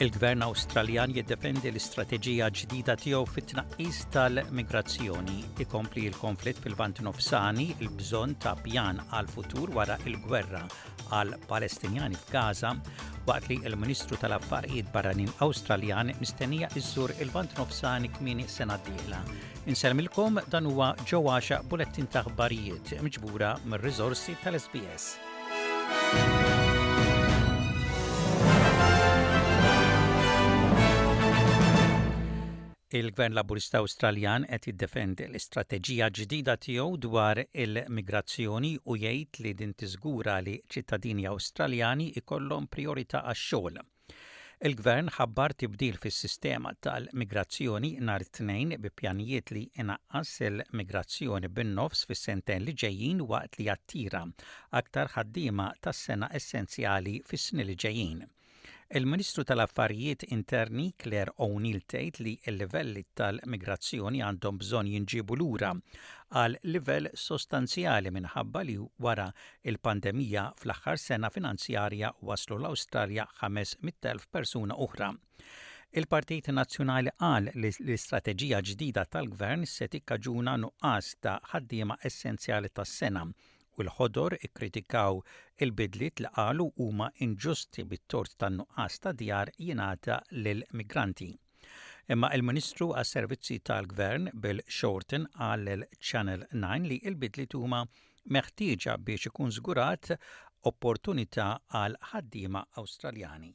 Il-Gvern Awstraljan jiddefendi l-istrateġija ġdida tiegħu fit-tnaqqis tal-migrazzjoni. Ikompli l-konflitt fil-Vant Nofsani, il-bżonn ta' pjan għal futur wara il-gwerra għal Palestinjani f'Gaza waqt li l-Ministru tal-Affarijiet Barranin Awstraljan mistennija iżżur il-Vant Nofsani kmieni sena d-dieħla. Insellmilkom dan huwa ġewwaxa bulettin ta' ħbarijiet miġbura mir-riżorsi tal-SBS. Il-Gvern Laburista Awstraljan qed jiddefendi l-istrateġija ġdida tiegħu dwar il-migrazzjoni u jgħid li din tiżgura li ċittadini Awstraljani jkollhom prijorità għax-xogħol. Il-Gvern ħabbar tibdil fis-sistema tal-migrazzjoni nhar it-Tnejn bi pjanijiet li jnaqqas il-migrazzjoni bin-nofs fis-sentejn li ġejjin waqt li jattira aktar ħaddiema tas-sengħa essenzjali fis-snin li ġejjin. Il-Ministru tal-Affarijiet Interni Claire O'Neill tgħid li l-livelli tal-migrazzjoni għandhom bżonn jinġiebu lura għal livell sostanzjali minħabba li wara l-pandemija fl-aħħar sena finanzjarja waslu l-Awstralja 500,000 persuna oħra. Il-Partit Nazzjonali qal li l-istrateġija ġdida tal-Gvern se tikkaġuna nuqqas ta' ħaddiema essenzjali tas-sena u l-Ħodor ikkritikaw il-bidliet li qalu huma inġusti bit-tort tan-nuqqas ta' djar jingħata lill-migranti. Imma il-Ministru għas-Servizzi tal-Gvern Bill Shorten qal lil Channel Nine li l-bidliet huma meħtieġa biex ikun żgurat opportunità għal ħaddiema Awstraljani.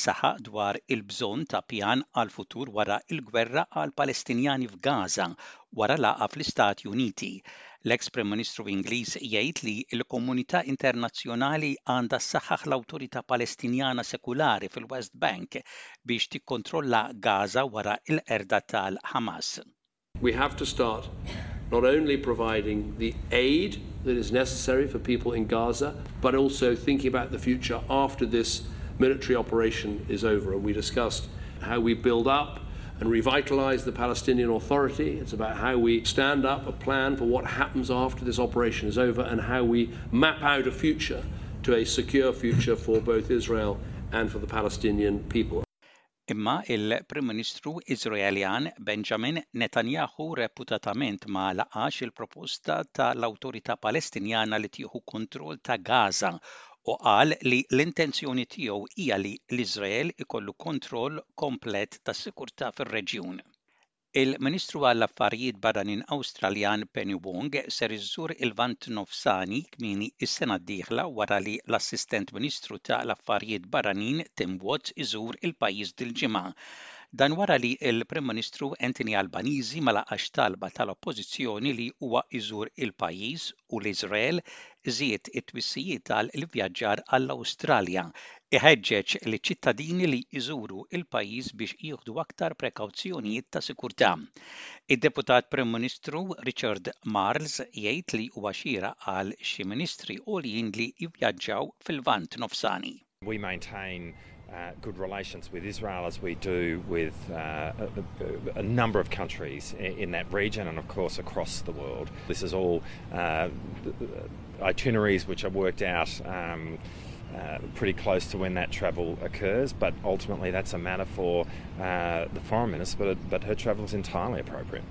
saħaq dwar il-bżonn ta' pjan għall-futur wara l-gwerra għall-Palestinjani f'Gaza wara laqgħa fl-Istati Uniti. L-eks Prim Ministru Ingliż jgħid li l-komunità internazzjonali għandha ssaħħaħ l-Awtorità Palestinjana Sekulari fil-West Bank biex tikkontrolla Gaza wara l-qerda tal-Ħamas. We have to start not only providing the aid that is necessary for people in Gaza, but also thinking about the future after this military operation is over. And we discussed how we build up and revitalize the Palestinian Authority. It's about how we stand up a plan for what happens after this operation is over and how we map out a future to a secure future for both Israel and for the Palestinian people. Imma il-Prim Ministru Iżraeljan Benjamin Netanyahu reputatament ma laqax il-proposta ta' l-Awtorità Palestinjana li tieħu kontroll ta' Gaza u qal li l-intenzjoni tiegħu hija li l-Iżrael ikollu kontroll komplet tas-sikurtà fir-reġjun. Il-Ministru għall-Affarijiet Barranin Awstraljan Penny Wong ser iżżur il-Lvant Nofsani kmieni s-sena d-dieħla wara li l-Assistent Ministru ta' l-Affarijiet Barranin Tim Watts iżur il-pajjiż dil-ġimgħa. Dan wara li l-Prim Ministru Anthony Albanese ma laqax talba tal-Oppożizzjoni li huwa iżur il-pajjiż u l-Iżrael żied it-twissijiet għal l-ivvjaġġar għall-Awstralja, iħeġġeġ liċ-ċittadini li jżuru l-pajjiż biex jieħdu aktar prekawzjonijiet ta' sikurtà. Id-Deputat Prim Ministru Richard Marles jgħid li huwa xieraq għal xi Ministri għoljin li jivvjaġġaw fil-Lvant Nofsani. We maintain Uh, good relations with Israel as we do with uh, a, a, number of countries in, that region and, of course, across the world. This is all uh, uh itineraries which are worked out. Um, uh, pretty close to when that travel occurs, but ultimately that's a matter for the foreign minister. But, but her travel is entirely appropriate.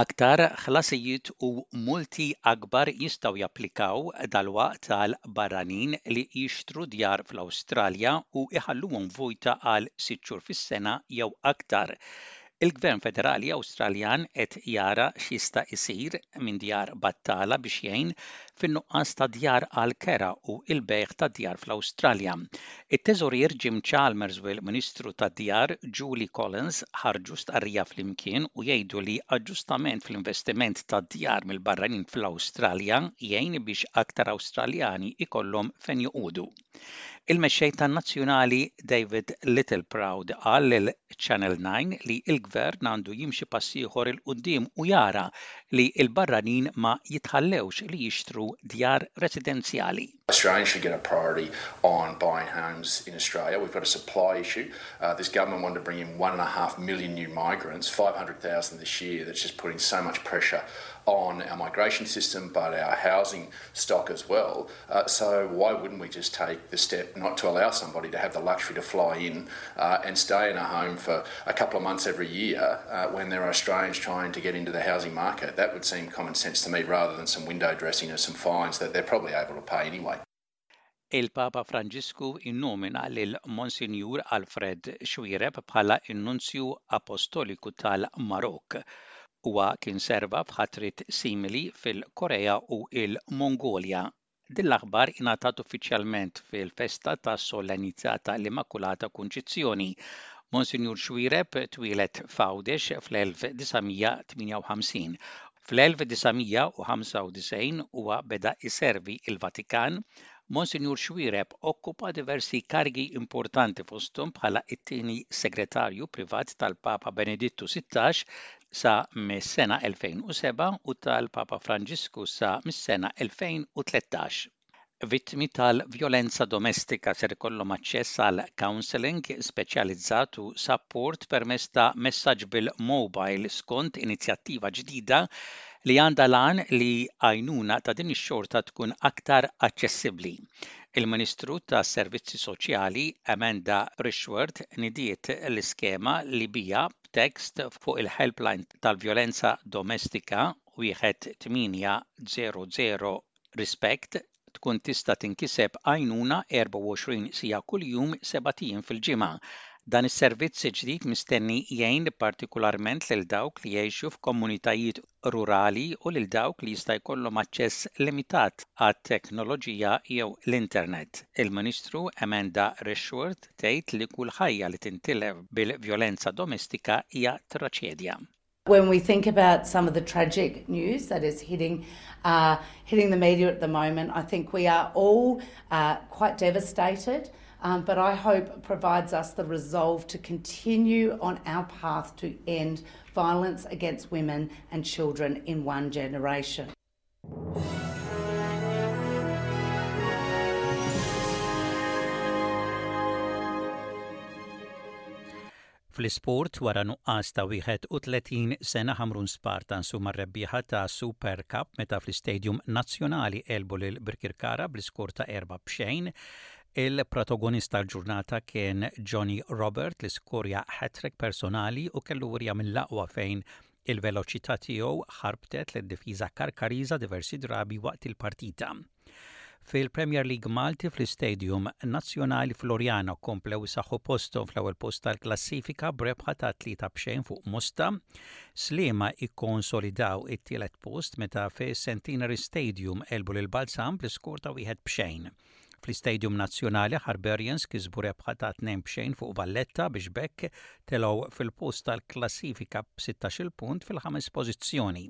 Aktar ħlasijiet u multi akbar jistgħu japplikaw dalwaqt għal barranin li jixtru djar fl-Awstralja u jħalluhom vojta għal sitt xhur fis-sena jew aktar. Il-Gvern Federali Awstraljan qed jara x'jista' jsir minn djar battala biex jgħin fin-nuqqas ta' djar għall-kera u l-bejgħ tad-djar fl-Awstralja. It-Teżorier Jim Chalmers u l-Ministru tad-Djar Julie Collins ħarġu stqarrija flimkien u jgħidu li aġġustament fl-investiment tad-djar mill-barranin fl-Awstralja jgħin biex aktar Awstraljani jkollhom fejn joqogħdu. Il-Mexxej tan-Nazzjonali David Littleproud qal lil Channel Nine li l-Gvern għandu jimxi pass ieħor 'il quddiem u jara li l-barranin ma jitħallewx li jixtru djar residenzjali. Australians should get a priority on buying homes in Australia. We've got a supply issue. This government wanted to bring in one and a half million new migrants, five hundred thousand this year, that's just putting so much pressure on our migration system but our housing stock as well. Uh, so why wouldn't we just take the step not to allow somebody to have the luxury to fly in uh, and stay in a home for a couple of months every year uh, when there are Australians trying to get into the housing market? That would seem common sense to me, rather than some window dressing or some fines that they're probably able to pay anyway. il-Papa Franġisku innomina l-Monsignor Alfred Xwireb bħala innunzju apostoliku tal-Marok. Huwa kien serva f'ħatriet simili fil-Korea u l-Mongolja. Din l-aħbar ingħatat uffiċjalment fil-festa tas-Solennità ta' l-Immakulata Kunċizzjoni. Monsinjur Xuereb twieled f'Għawdex fl-1958. Fl-1995 huwa beda jservi l-Vatikan Monsinjur Xuereb okkupa diversi kargi importanti fosthom bħala t-tieni Segretarju Privat tal-Papa Benedittu Sittax sa mis-sena 2007 u tal-Papa Franġisku sa mis-sena 2013. Vittmi tal-vjolenza domestika ser ikollhom aċċess għal counselling speċjalizzat u sapport permezz ta' messaġġ bil-mowbajl skont inizjattiva ġdida li għandha l-għan li għajnuna ta' din ix-xorta tkun aktar aċċessibbli. Il-Ministru tas-Servizzi Soċjali, Amanda Rushworth nidiet l-iskema li biha b'tekst fuq il-Helpline tal-Vjolenza Domestika wieħed 800 Respect tkun tista' tinkiseb għajnuna 24 siegħa kuljum sebat ijiem fil-ġimgħa. Dan is-servizz ġdid mistenni jgħin partikularment lil dawk li jgħixu f'kommunitajiet rurali u lil dawk li jista' jkollhom aċċess limitat għat-teknoloġija jew l-internet. Il-Ministru Amanda Rishworth tgħid li kull ħajja li tintilef bil-vjolenza domestika hija traċedja. When we think about some of the tragic news that is hitting, uh, hitting the media at the moment, I think we are all uh, quite devastated um, but I hope provides us the resolve to continue on our path to end violence against women and children in one generation. Fl-isport wara nuqqas ta' 31 sena Ħamrun Spartans huma r-rebbieħa ta' Super Cup meta fl-Istadium Nazzjonali elbu lil Birkirkara bl-iskor ta' erba' b'xejn. Il-protagonista l-ġurnata kien Johnny Robert li skorja hat-trick personali u kellu wirja mill-aqwa fejn Il-veloċità tiegħu ħarbtet lid-difiża Karkariża diversi drabi waqt il-partita. Fil-Premier League Malti fl-Istadium Nazzjonali Floriana komplew saħħu posthom fl-ewwel post tal-klassifika b'rebħa ta' tlieta b'xejn fuq Mosta. Sliema ikkonsolidaw it-tielet post meta fis-Centenary Stadium elbu lil Balzan bl-iskor ta' wieħed b'xejn. Fl-Istadium Nazzjonali, Hibernians kisbu rebħa ta' tnejn b'xejn fuq Valletta biex b'hekk telgħu fil-post tal-klassifika b'sittax-il punt fil-ħames pożizzjoni.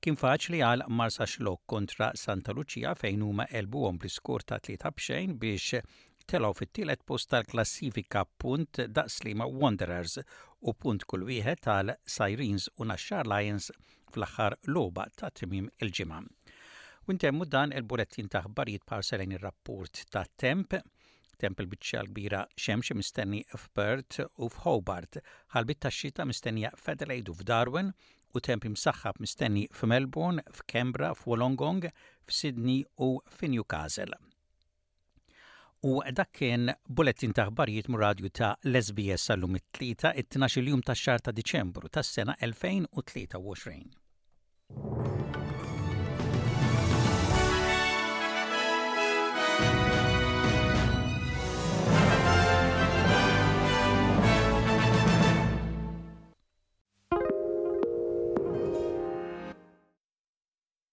Kien faċli għal Marsaxlokk kontra Santa Luċija fejn huma għelbuhom bl-iskor ta' tlieta b'xejn biex telgħu fit-tielet post tal-klassifika punt daqs Sliema Wanderers u punt kull wieħed għal Sirens u Naxxar Lions fl-aħħar logħba ta' tmiem il-ġimgħa. U ntemmu dan il-bulettin ta' ħbarijiet parselejn ir-rapport ta' temp temp il-biċċa l-kbira xemx mistenni f'Perth u f'Hobart, ħalbit ta' xita mistennija f'Adelaide u f'Darwin, u temp imsaħħab mistenni f'Melbourne, f'Kembra, f'Wolongong, f'Sydney u f'Newcastle. U dak kien bulettin ta' aħbarijiet mur-radju ta' l-SBS sal-lum it-Tlieta, it-12 il-jum tax-xahar ta' Diċembru tas-sena 2023.